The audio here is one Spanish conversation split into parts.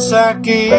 pasa aquí?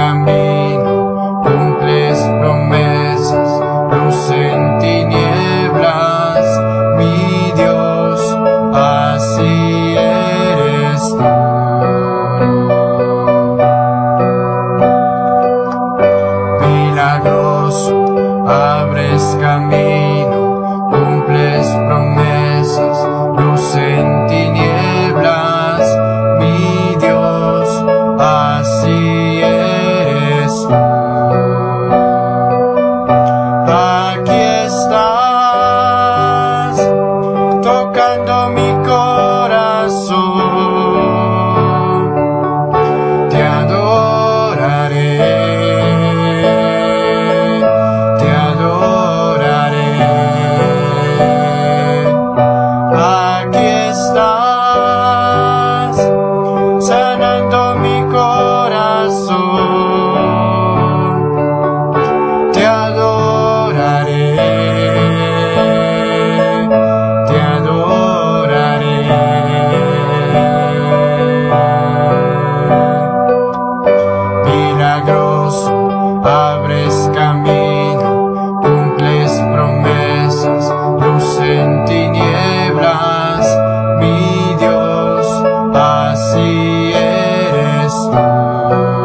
camino, cumples promesas, luz en tinieblas, mi Dios, así eres tú. Milagroso, abres camino. Abres camino, cumples promesas, luz en tinieblas, mi Dios, así eres tú.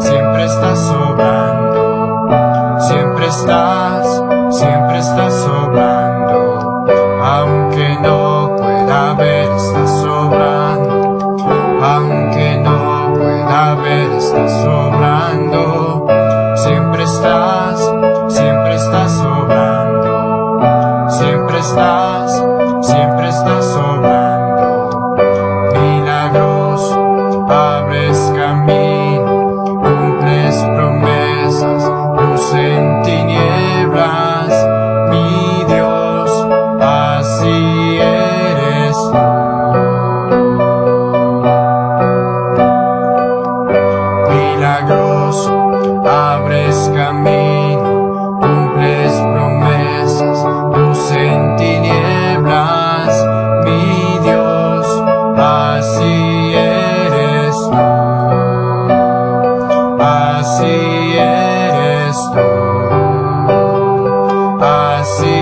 siempre estás sobrando, siempre estás. así eres tú, así